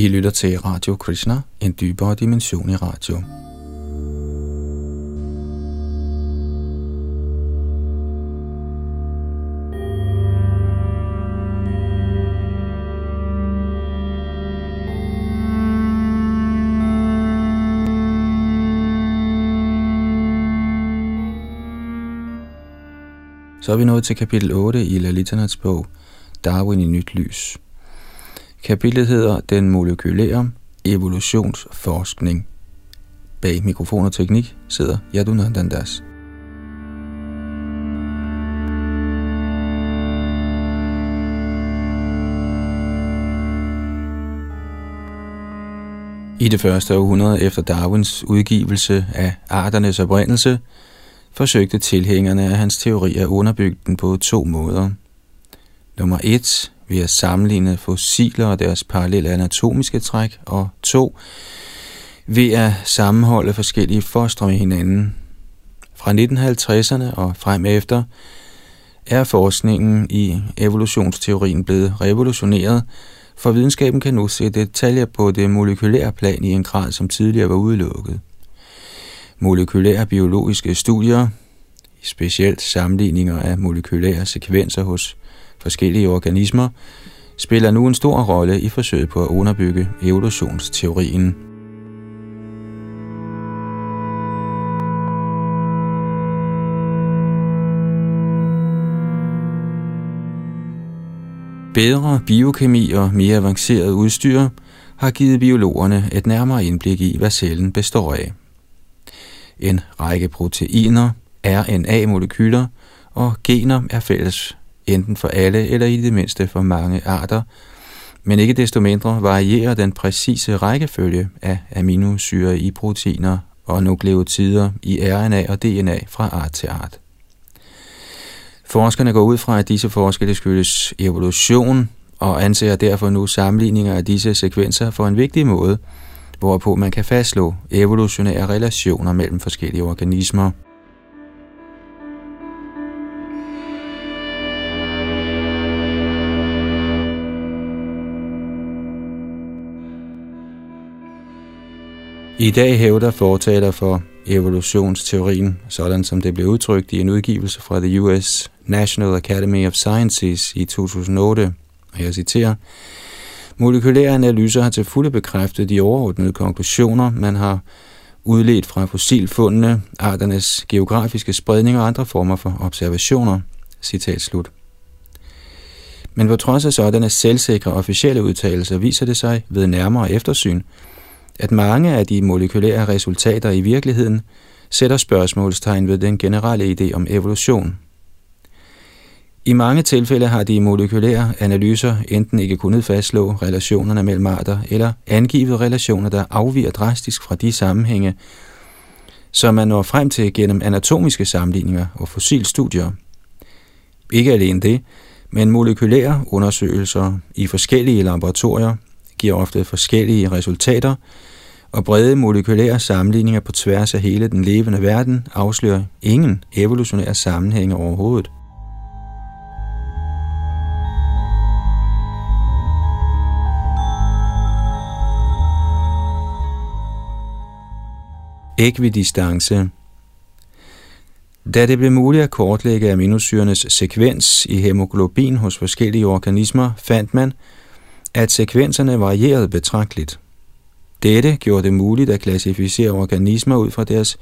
I lytter til Radio Krishna, en dybere dimension i radio. Så er vi nået til kapitel 8 i Lalitanats bog, Darwin i nyt lys. Kapitlet hedder Den molekylære evolutionsforskning. Bag mikrofon og teknik sidder Yadunandandas. I det første århundrede efter Darwins udgivelse af Arternes oprindelse, forsøgte tilhængerne af hans teori at underbygge den på to måder. Nummer 1 Vi har sammenlignet fossiler og deres parallelle anatomiske træk, og 2. ved at sammenholde forskellige fostre med hinanden. Fra 1950'erne og frem efter er forskningen i evolutionsteorien blevet revolutioneret, for videnskaben kan nu se detaljer på det molekylære plan i en grad, som tidligere var udelukket. Molekylære biologiske studier, specielt sammenligninger af molekylære sekvenser hos forskellige organismer, spiller nu en stor rolle i forsøget på at underbygge evolutionsteorien. Bedre biokemi og mere avanceret udstyr har givet biologerne et nærmere indblik i, hvad cellen består af. En række proteiner, RNA-molekyler og gener er fælles enten for alle eller i det mindste for mange arter, men ikke desto mindre varierer den præcise rækkefølge af aminosyre i proteiner og nukleotider i RNA og DNA fra art til art. Forskerne går ud fra, at disse forskelle skyldes evolution og anser derfor nu sammenligninger af disse sekvenser for en vigtig måde, hvorpå man kan fastslå evolutionære relationer mellem forskellige organismer. I dag hævder fortaler for evolutionsteorien, sådan som det blev udtrykt i en udgivelse fra The US National Academy of Sciences i 2008, og jeg citerer, Molekylære analyser har til fulde bekræftet de overordnede konklusioner, man har udledt fra fossilfundene, arternes geografiske spredning og andre former for observationer. Citat slut. Men på trods af sådanne selvsikre officielle udtalelser viser det sig ved nærmere eftersyn, at mange af de molekylære resultater i virkeligheden sætter spørgsmålstegn ved den generelle idé om evolution. I mange tilfælde har de molekylære analyser enten ikke kunnet fastslå relationerne mellem arter, eller angivet relationer, der afviger drastisk fra de sammenhænge, som man når frem til gennem anatomiske sammenligninger og fossilstudier. Ikke alene det, men molekylære undersøgelser i forskellige laboratorier giver ofte forskellige resultater, og brede molekylære sammenligninger på tværs af hele den levende verden afslører ingen evolutionære sammenhænge overhovedet. Ekvidistance Da det blev muligt at kortlægge aminosyrenes sekvens i hemoglobin hos forskellige organismer, fandt man, at sekvenserne varierede betragteligt. Dette gjorde det muligt at klassificere organismer ud fra deres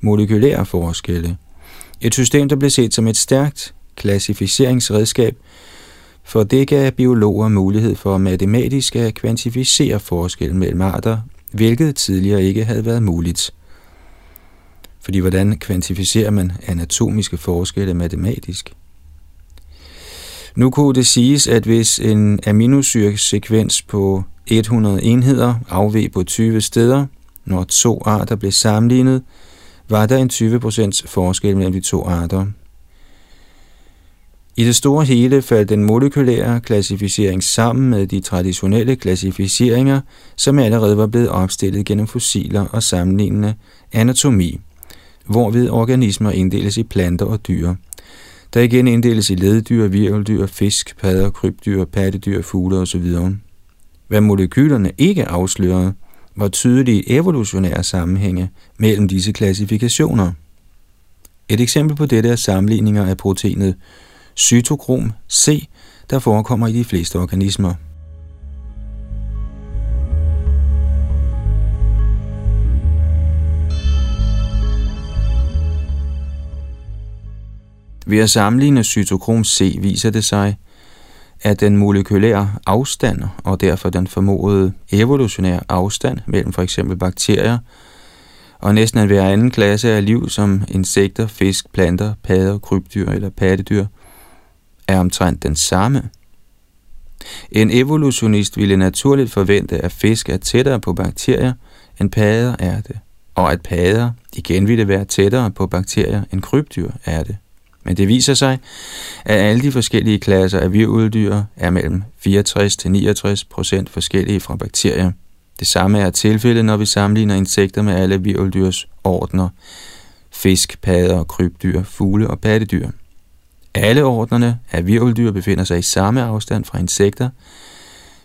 molekylære forskelle. Et system, der blev set som et stærkt klassificeringsredskab, for det gav biologer mulighed for matematisk at kvantificere forskellen mellem arter, hvilket tidligere ikke havde været muligt. Fordi hvordan kvantificerer man anatomiske forskelle matematisk? Nu kunne det siges, at hvis en aminosyresekvens på 100 enheder afveg på 20 steder, når to arter blev sammenlignet, var der en 20% forskel mellem de to arter. I det store hele faldt den molekylære klassificering sammen med de traditionelle klassificeringer, som allerede var blevet opstillet gennem fossiler og sammenlignende anatomi, hvorved organismer inddeles i planter og dyr. Der igen inddeles i leddyr, virveldyr, fisk, padder, krybdyr, pattedyr, fugle osv. Hvad molekylerne ikke afslørede, var tydelige evolutionære sammenhænge mellem disse klassifikationer. Et eksempel på dette er sammenligninger af proteinet cytokrom C, der forekommer i de fleste organismer. Ved at sammenligne cytokrom C viser det sig, at den molekylære afstand og derfor den formodede evolutionære afstand mellem for eksempel bakterier og næsten en hver anden klasse af liv som insekter, fisk, planter, padder, krybdyr eller pattedyr er omtrent den samme. En evolutionist ville naturligt forvente, at fisk er tættere på bakterier, end padder er det, og at padder igen ville være tættere på bakterier, end krybdyr er det. Men det viser sig, at alle de forskellige klasser af virveldyr er mellem 64 til 69 procent forskellige fra bakterier. Det samme er tilfældet, når vi sammenligner insekter med alle virveldyrs ordner. Fisk, padder, krybdyr, fugle og pattedyr. Alle ordnerne af virveldyr befinder sig i samme afstand fra insekter,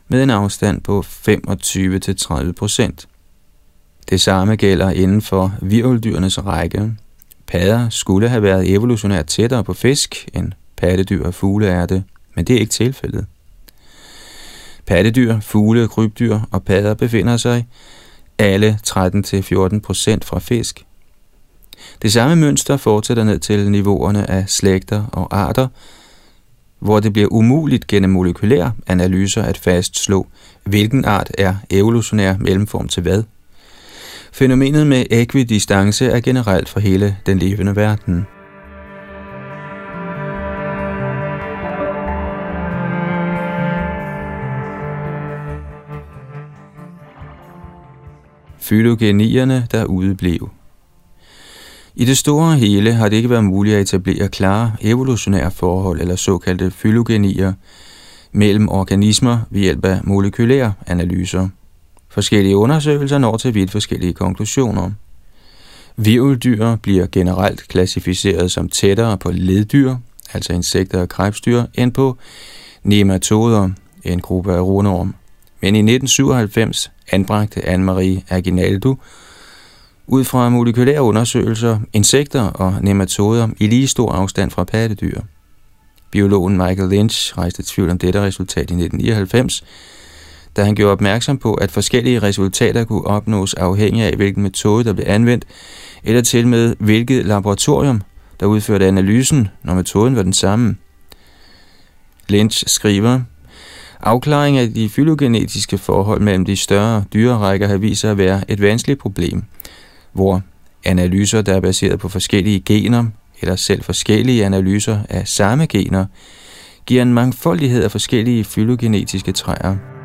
med en afstand på 25-30 procent. Det samme gælder inden for virveldyrenes række, Padder skulle have været evolutionært tættere på fisk, end pattedyr og fugle er det, men det er ikke tilfældet. Pattedyr, fugle, krybdyr og padder befinder sig alle 13-14% fra fisk. Det samme mønster fortsætter ned til niveauerne af slægter og arter, hvor det bliver umuligt gennem molekylære analyser at fastslå, hvilken art er evolutionær mellemform til hvad – Fænomenet med ekvidistance er generelt for hele den levende verden. Fylogenierne, der udeblev. I det store hele har det ikke været muligt at etablere klare evolutionære forhold eller såkaldte fylogenier mellem organismer ved hjælp af molekylære analyser – Forskellige undersøgelser når til vidt forskellige konklusioner. Virveldyr bliver generelt klassificeret som tættere på leddyr, altså insekter og krebsdyr, end på nematoder, en gruppe af runorm. Men i 1997 anbragte Anne-Marie Aginaldo ud fra molekylære undersøgelser insekter og nematoder i lige stor afstand fra pattedyr. Biologen Michael Lynch rejste tvivl om dette resultat i 1999, da han gjorde opmærksom på, at forskellige resultater kunne opnås afhængig af, hvilken metode, der blev anvendt, eller til med hvilket laboratorium, der udførte analysen, når metoden var den samme. Lynch skriver, Afklaring af de fylogenetiske forhold mellem de større dyrerækker har vist sig at være et vanskeligt problem, hvor analyser, der er baseret på forskellige gener, eller selv forskellige analyser af samme gener, giver en mangfoldighed af forskellige fylogenetiske træer.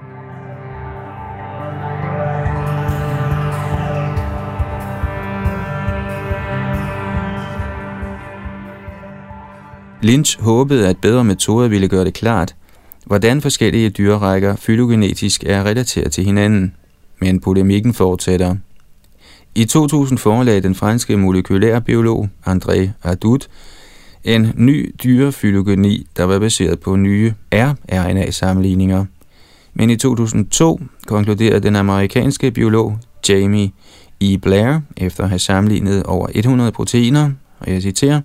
Lynch håbede, at bedre metoder ville gøre det klart, hvordan forskellige dyrerækker fylogenetisk er relateret til hinanden. Men polemikken fortsætter. I 2000 forelagde den franske molekylærbiolog André Adut en ny dyrefylogeni, der var baseret på nye rRNA-sammenligninger. Men i 2002 konkluderede den amerikanske biolog Jamie E. Blair, efter at have sammenlignet over 100 proteiner, og jeg citerer,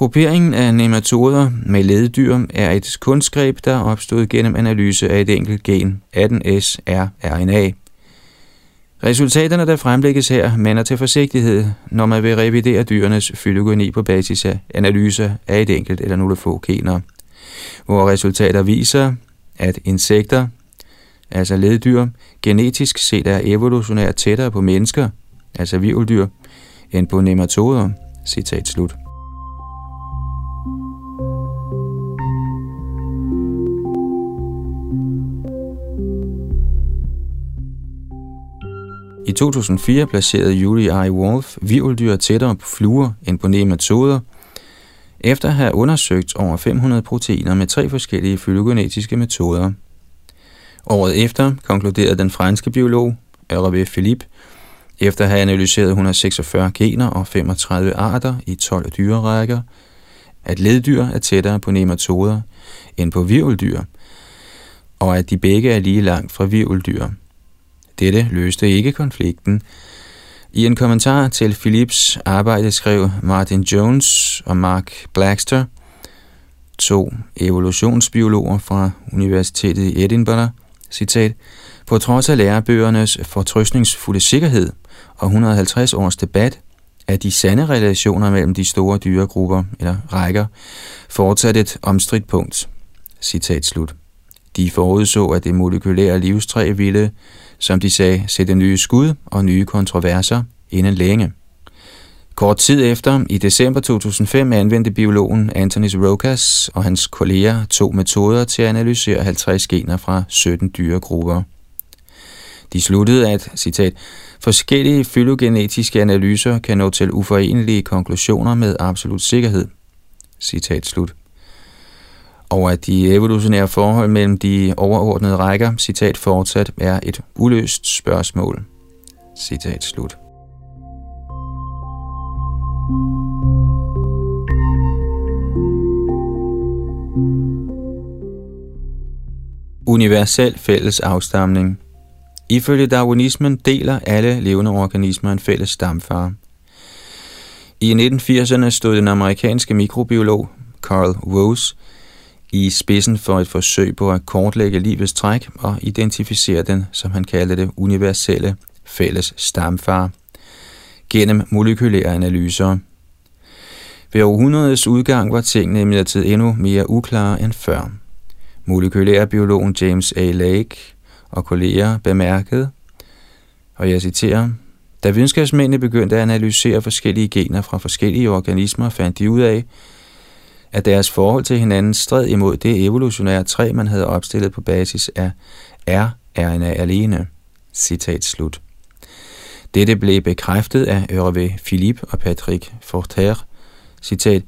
Grupperingen af nematoder med leddyr er et kunstgreb, der er opstået gennem analyse af et enkelt gen, 18S-rRNA. Resultaterne, der fremlægges her, mander til forsigtighed, når man vil revidere dyrenes fylogeni på basis af analyse af et enkelt eller nogle få gener, hvor resultater viser, at insekter, altså leddyr, genetisk set er evolutionært tættere på mennesker, altså virveldyr, end på nematoder. Citat slut. I 2004 placerede Julie I. Wolf virveldyr tættere på fluer end på nematoder, efter at have undersøgt over 500 proteiner med tre forskellige fylogenetiske metoder. Året efter konkluderede den franske biolog Hervé Philippe, efter at have analyseret 146 gener og 35 arter i 12 dyrerækker, at leddyr er tættere på nematoder end på virveldyr, og at de begge er lige langt fra virveldyr. Dette løste ikke konflikten. I en kommentar til Philips arbejde skrev Martin Jones og Mark Blackster, to evolutionsbiologer fra Universitetet i Edinburgh, citat, på trods af lærebøgernes fortrøstningsfulde sikkerhed og 150 års debat, er de sande relationer mellem de store dyregrupper eller rækker fortsat et omstridt punkt. Citat slut. De forudså, at det molekylære livstræ ville, som de sagde, sætte nye skud og nye kontroverser inden længe. Kort tid efter, i december 2005, anvendte biologen Antonis Rokas og hans kolleger to metoder til at analysere 50 gener fra 17 dyregrupper. De sluttede, at, citat, forskellige fylogenetiske analyser kan nå til uforenelige konklusioner med absolut sikkerhed. Citat slut. Og at de evolutionære forhold mellem de overordnede rækker, citat fortsat, er et uløst spørgsmål. Citat slut. Universel fælles afstamning Ifølge darwinismen deler alle levende organismer en fælles stamfar. I 1980'erne stod den amerikanske mikrobiolog Carl Woese i spidsen for et forsøg på at kortlægge livets træk og identificere den, som han kaldte det, universelle fælles stamfar gennem molekylære analyser. Ved århundredets udgang var tingene imidlertid endnu mere uklare end før. Molekylærbiologen James A. Lake og kolleger bemærkede, og jeg citerer, da videnskabsmændene begyndte at analysere forskellige gener fra forskellige organismer, fandt de ud af, at deres forhold til hinanden stred imod det evolutionære træ, man havde opstillet på basis af R-RNA alene. Citat slut. Dette blev bekræftet af Hervé Philippe og Patrick Forter. Citat.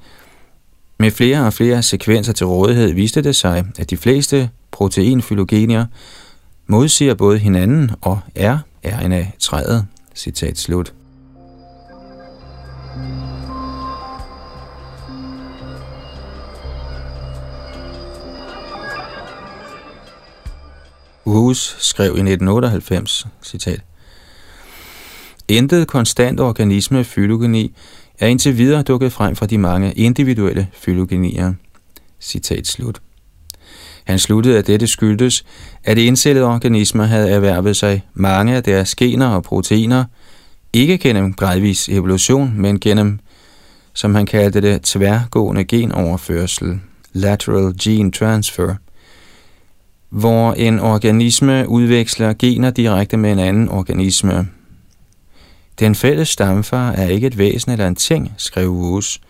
Med flere og flere sekvenser til rådighed viste det sig, at de fleste proteinfylogenier modsiger både hinanden og er RNA-træet. Citat slut. Hus skrev i 1998, citat, Intet konstant organisme fylogeni er indtil videre dukket frem fra de mange individuelle fylogenier. Citat slut. Han sluttede, at dette skyldtes, at indcellede organismer havde erhvervet sig mange af deres gener og proteiner, ikke gennem gradvis evolution, men gennem, som han kaldte det, tværgående genoverførsel, lateral gene transfer, hvor en organisme udveksler gener direkte med en anden organisme. Den fælles stamfar er ikke et væsen eller en ting, skrev Hus,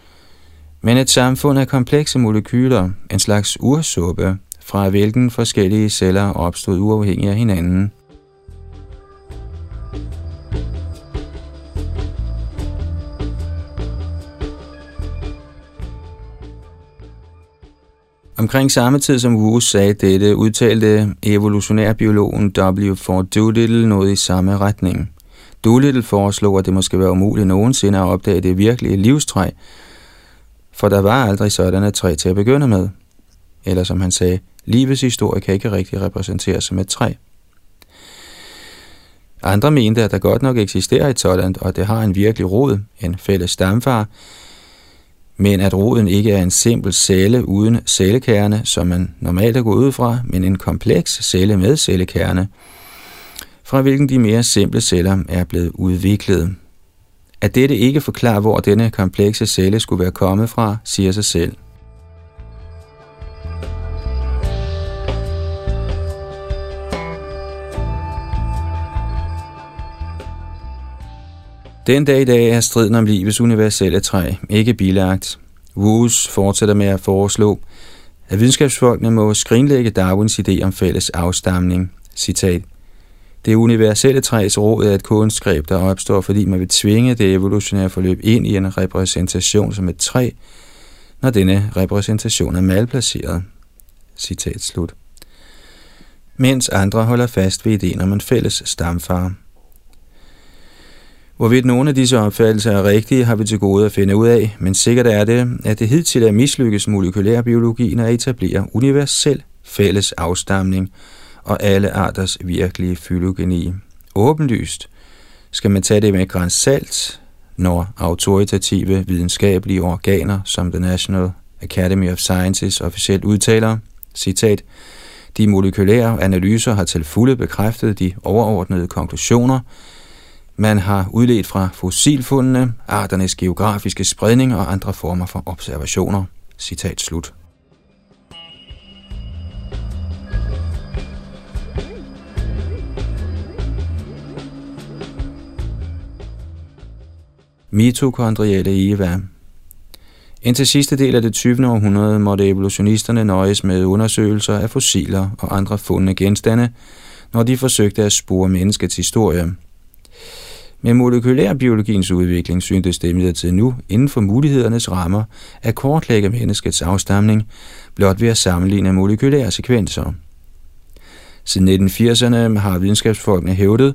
men et samfund af komplekse molekyler, en slags ursuppe, fra hvilken forskellige celler opstod uafhængigt af hinanden. Omkring samme tid som Wu sagde dette, udtalte evolutionærbiologen W. Doolittle noget i samme retning. Doolittle foreslog, at det måske være umuligt nogensinde at opdage det virkelige livstræ, for der var aldrig sådan et træ til at begynde med. Eller som han sagde, livets historie kan ikke rigtig repræsenteres som et træ. Andre mente, at der godt nok eksisterer et sådan, og det har en virkelig rod, en fælles stamfar, men at roden ikke er en simpel celle uden cellekerne, som man normalt er gået ud fra, men en kompleks celle med cellekerne, fra hvilken de mere simple celler er blevet udviklet. At dette ikke forklarer, hvor denne komplekse celle skulle være kommet fra, siger sig selv. Den dag i dag er striden om livets universelle træ ikke bilagt. Woos fortsætter med at foreslå, at videnskabsfolkene må skrinlægge Darwins idé om fælles afstamning. Citat. Det universelle træs råd er et kunstgreb, der opstår, fordi man vil tvinge det evolutionære forløb ind i en repræsentation som et træ, når denne repræsentation er malplaceret. Citat slut. Mens andre holder fast ved ideen om en fælles stamfar. Hvorvidt nogle af disse opfattelser er rigtige, har vi til gode at finde ud af, men sikkert er det, at det hidtil er mislykkes molekylærbiologien at etablere universel fælles afstamning og alle arters virkelige fylogeni. Åbenlyst skal man tage det med græns salt, når autoritative videnskabelige organer, som The National Academy of Sciences officielt udtaler, citat, de molekylære analyser har til fulde bekræftet de overordnede konklusioner, man har udledt fra fossilfundene, arternes geografiske spredning og andre former for observationer. Citat slut. Mitokondrielle Eva Indtil sidste del af det 20. århundrede måtte evolutionisterne nøjes med undersøgelser af fossiler og andre fundne genstande, når de forsøgte at spore menneskets historie. Med molekylærbiologiens udvikling syntes det imidlertid nu inden for mulighedernes rammer at kortlægge menneskets afstamning blot ved at sammenligne molekylære sekvenser. Siden 1980'erne har videnskabsfolkene hævdet,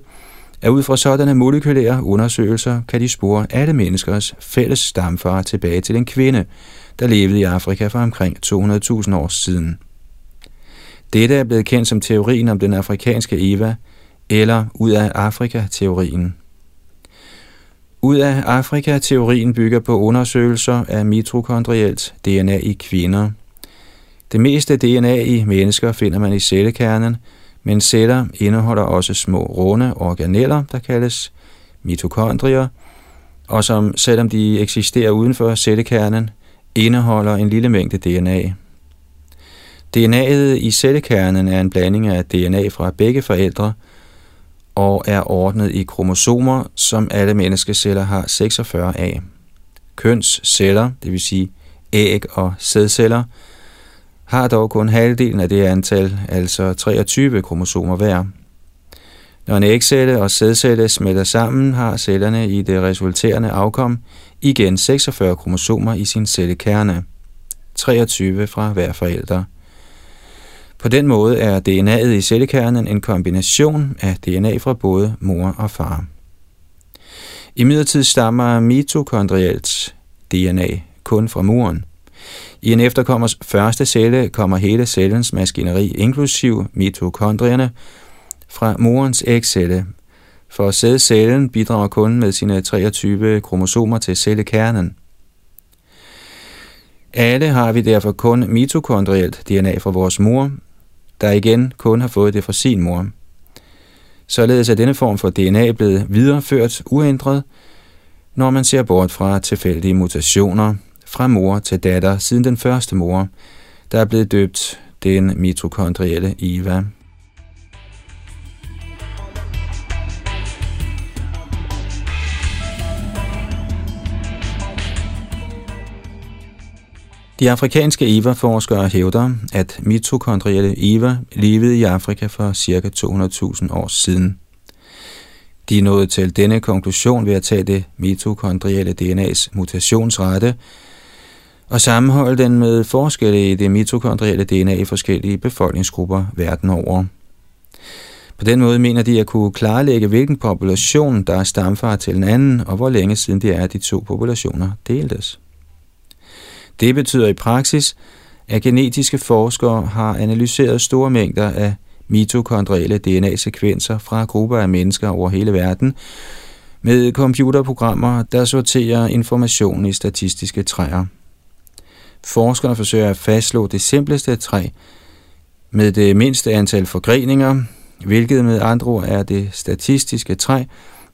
at ud fra sådanne molekylære undersøgelser kan de spore alle menneskers fælles stamfar tilbage til en kvinde, der levede i Afrika for omkring 200.000 år siden. Dette er blevet kendt som teorien om den afrikanske Eva, eller ud af Afrika-teorien. Ud af Afrika-teorien bygger på undersøgelser af mitokondrielt DNA i kvinder. Det meste DNA i mennesker finder man i cellekernen, men celler indeholder også små runde organeller, der kaldes mitokondrier, og som selvom de eksisterer uden for cellekernen, indeholder en lille mængde DNA. DNA'et i cellekernen er en blanding af DNA fra begge forældre – og er ordnet i kromosomer, som alle menneskeceller har 46 af. Kønsceller, det vil sige æg og sædceller, har dog kun halvdelen af det antal, altså 23 kromosomer hver. Når en ægcelle og sædcelle smelter sammen, har cellerne i det resulterende afkom igen 46 kromosomer i sin cellekerne, 23 fra hver forælder. På den måde er DNA'et i cellekernen en kombination af DNA fra både mor og far. I midlertid stammer mitokondrielt DNA kun fra moren. I en efterkommers første celle kommer hele cellens maskineri, inklusiv mitokondrierne, fra morens ægcelle. For sædcellen bidrager kun med sine 23 kromosomer til cellekernen. Alle har vi derfor kun mitokondrielt DNA fra vores mor, der igen kun har fået det fra sin mor. Således er denne form for DNA blevet videreført uændret, når man ser bort fra tilfældige mutationer fra mor til datter siden den første mor, der er blevet døbt den mitokondrielle Eva. De afrikanske EVA-forskere hævder, at mitokondrielle EVA levede i Afrika for ca. 200.000 år siden. De nåede til denne konklusion ved at tage det mitokondrielle DNA's mutationsrate og sammenholde den med forskelle i det mitokondrielle DNA i forskellige befolkningsgrupper verden over. På den måde mener de at kunne klarlægge, hvilken population der er stamfar til en anden, og hvor længe siden det er, at de to populationer deltes. Det betyder i praksis, at genetiske forskere har analyseret store mængder af mitokondrielle DNA-sekvenser fra grupper af mennesker over hele verden med computerprogrammer, der sorterer information i statistiske træer. Forskerne forsøger at fastslå det simpleste træ med det mindste antal forgreninger, hvilket med andre ord er det statistiske træ,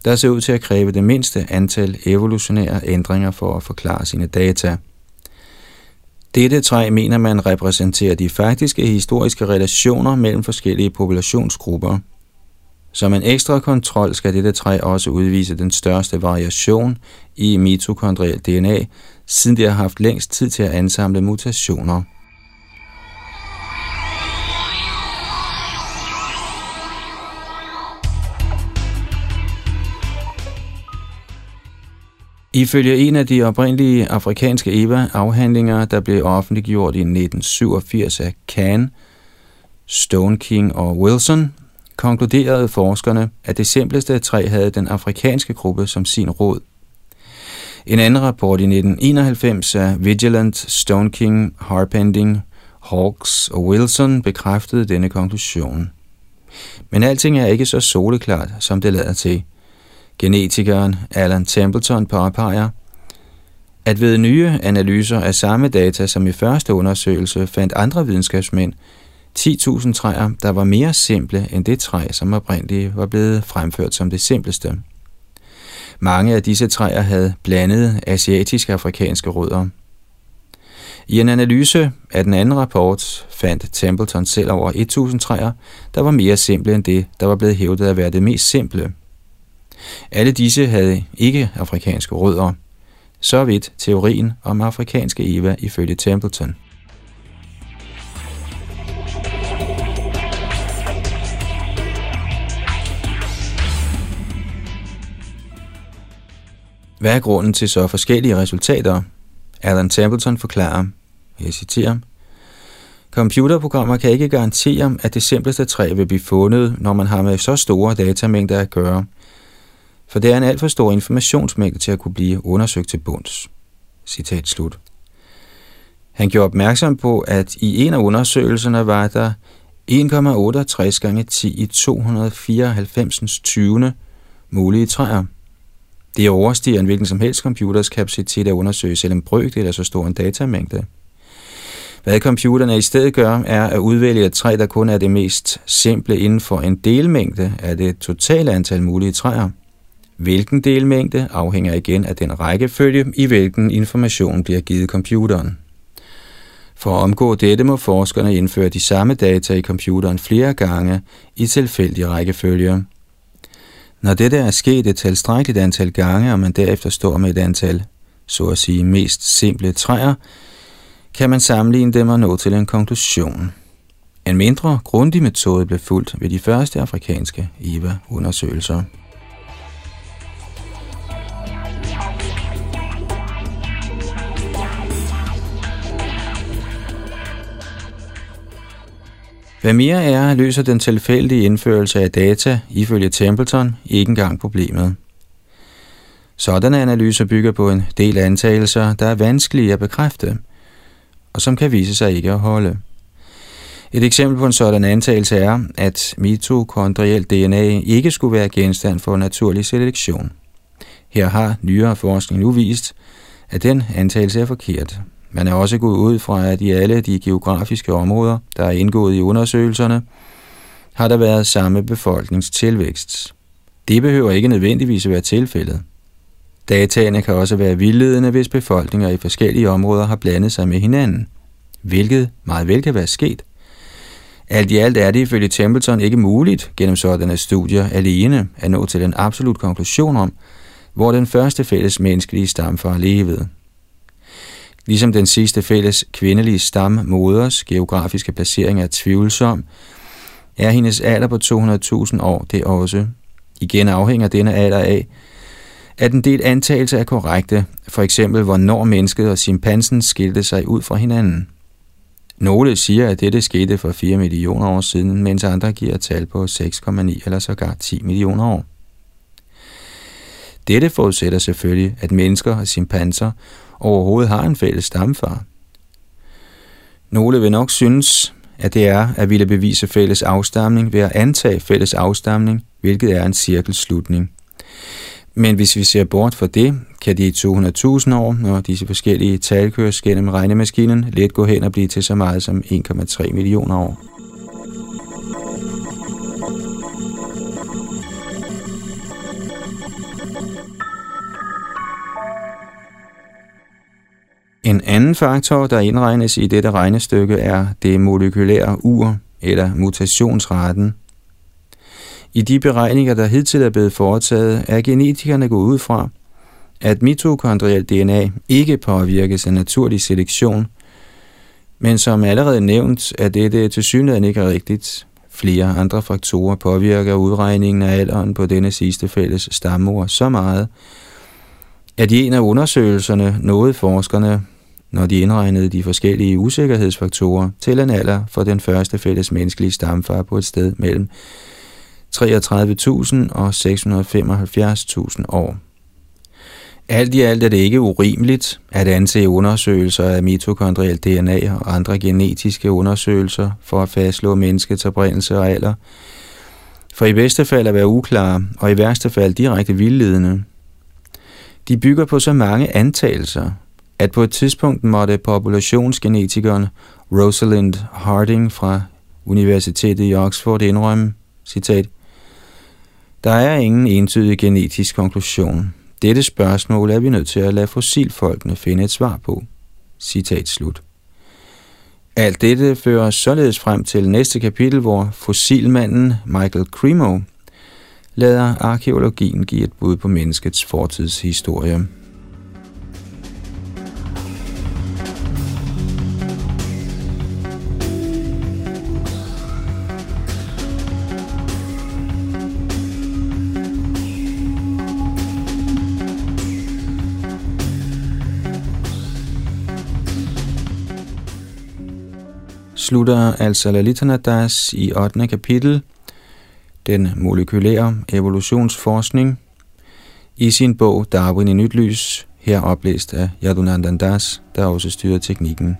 der ser ud til at kræve det mindste antal evolutionære ændringer for at forklare sine data. Dette træ mener man repræsenterer de faktiske historiske relationer mellem forskellige populationsgrupper. Som en ekstra kontrol skal dette træ også udvise den største variation i mitokondriel DNA, siden det har haft længst tid til at ansamle mutationer. Ifølge en af de oprindelige afrikanske EVA-afhandlinger, der blev offentliggjort i 1987 af Kahn, Stone King og Wilson, konkluderede forskerne, at det simpleste træ havde den afrikanske gruppe som sin råd. En anden rapport i 1991 af Vigilant, Stone King, Harpending Hawks og Wilson bekræftede denne konklusion. Men alting er ikke så soleklart, som det lader til. Genetikeren Alan Templeton påpeger, at ved nye analyser af samme data som i første undersøgelse fandt andre videnskabsmænd 10.000 træer, der var mere simple end det træ, som oprindeligt var blevet fremført som det simpleste. Mange af disse træer havde blandede asiatiske afrikanske rødder. I en analyse af den anden rapport fandt Templeton selv over 1000 træer, der var mere simple end det, der var blevet hævdet at være det mest simple. Alle disse havde ikke afrikanske rødder. Så vidt teorien om afrikanske Eva ifølge Templeton. Hvad er grunden til så forskellige resultater? Alan Templeton forklarer, jeg citerer, Computerprogrammer kan ikke garantere, at det simpleste træ vil blive fundet, når man har med så store datamængder at gøre, for det er en alt for stor informationsmængde til at kunne blive undersøgt til bunds. Citat slut. Han gjorde opmærksom på, at i en af undersøgelserne var der 1,68 gange 10 i 294. 20. mulige træer. Det overstiger en hvilken som helst computers kapacitet at undersøge selv en brøkdel af så stor en datamængde. Hvad computerne i stedet gør, er at udvælge et træ, der kun er det mest simple inden for en delmængde af det totale antal mulige træer. Hvilken delmængde afhænger igen af den rækkefølge, i hvilken information bliver givet computeren. For at omgå dette må forskerne indføre de samme data i computeren flere gange i tilfældig rækkefølge. Når dette er sket et tilstrækkeligt antal gange, og man derefter står med et antal, så at sige, mest simple træer, kan man sammenligne dem og nå til en konklusion. En mindre grundig metode blev fulgt ved de første afrikanske IVA-undersøgelser. Hvad mere er, løser den tilfældige indførelse af data ifølge Templeton ikke engang problemet. Sådanne analyser bygger på en del antagelser, der er vanskelige at bekræfte, og som kan vise sig ikke at holde. Et eksempel på en sådan antagelse er, at mitokondrielt DNA ikke skulle være genstand for naturlig selektion. Her har nyere forskning nu vist, at den antagelse er forkert. Man er også gået ud fra, at i alle de geografiske områder, der er indgået i undersøgelserne, har der været samme befolkningstilvækst. Det behøver ikke nødvendigvis at være tilfældet. Dataene kan også være vildledende, hvis befolkninger i forskellige områder har blandet sig med hinanden, hvilket meget vel kan være sket. Alt i alt er det ifølge Templeton ikke muligt gennem sådanne studier alene at nå til en absolut konklusion om, hvor den første fælles menneskelige stamfar levede. Ligesom den sidste fælles kvindelige stammoders geografiske placering er tvivlsom, er hendes alder på 200.000 år det også. Igen afhænger denne alder af, at en del antagelser er korrekte, for eksempel hvornår mennesket og chimpansen skilte sig ud fra hinanden. Nogle siger, at dette skete for 4 millioner år siden, mens andre giver tal på 6,9 eller sågar 10 millioner år. Dette forudsætter selvfølgelig, at mennesker og chimpanser overhovedet har en fælles stamfar. Nogle vil nok synes, at det er at ville bevise fælles afstamning ved at antage fælles afstamning, hvilket er en cirkelslutning. Men hvis vi ser bort fra det, kan de 200.000 år, når disse forskellige tal køres gennem regnemaskinen, let gå hen og blive til så meget som 1,3 millioner år. En anden faktor, der indregnes i dette regnestykke, er det molekylære ur, eller mutationsraten. I de beregninger, der hidtil er blevet foretaget, er genetikerne gået ud fra, at mitokondrielt DNA ikke påvirkes af naturlig selektion, men som allerede nævnt, er dette til synligheden ikke rigtigt. Flere andre faktorer påvirker udregningen af alderen på denne sidste fælles stammor så meget, at i en af undersøgelserne nåede forskerne når de indregnede de forskellige usikkerhedsfaktorer til en alder for den første fælles menneskelige stamfar på et sted mellem 33.000 og 675.000 år. Alt i alt er det ikke urimeligt at anse undersøgelser af mitokondrielt DNA og andre genetiske undersøgelser for at fastslå menneskets oprindelse og alder, for i bedste fald at være uklare, og i værste fald direkte vildledende. De bygger på så mange antagelser, at på et tidspunkt måtte populationsgenetikeren Rosalind Harding fra Universitetet i Oxford indrømme, citat, der er ingen entydig genetisk konklusion. Dette spørgsmål er vi nødt til at lade fossilfolkene finde et svar på. Citat slut. Alt dette fører således frem til næste kapitel, hvor fossilmanden Michael Cremo lader arkeologien give et bud på menneskets fortidshistorie. Slutter altså Lalitanadas i 8. kapitel, den molekylære evolutionsforskning, i sin bog Darwin i nyt lys, her oplæst af Yadunandandas, der også styrer teknikken.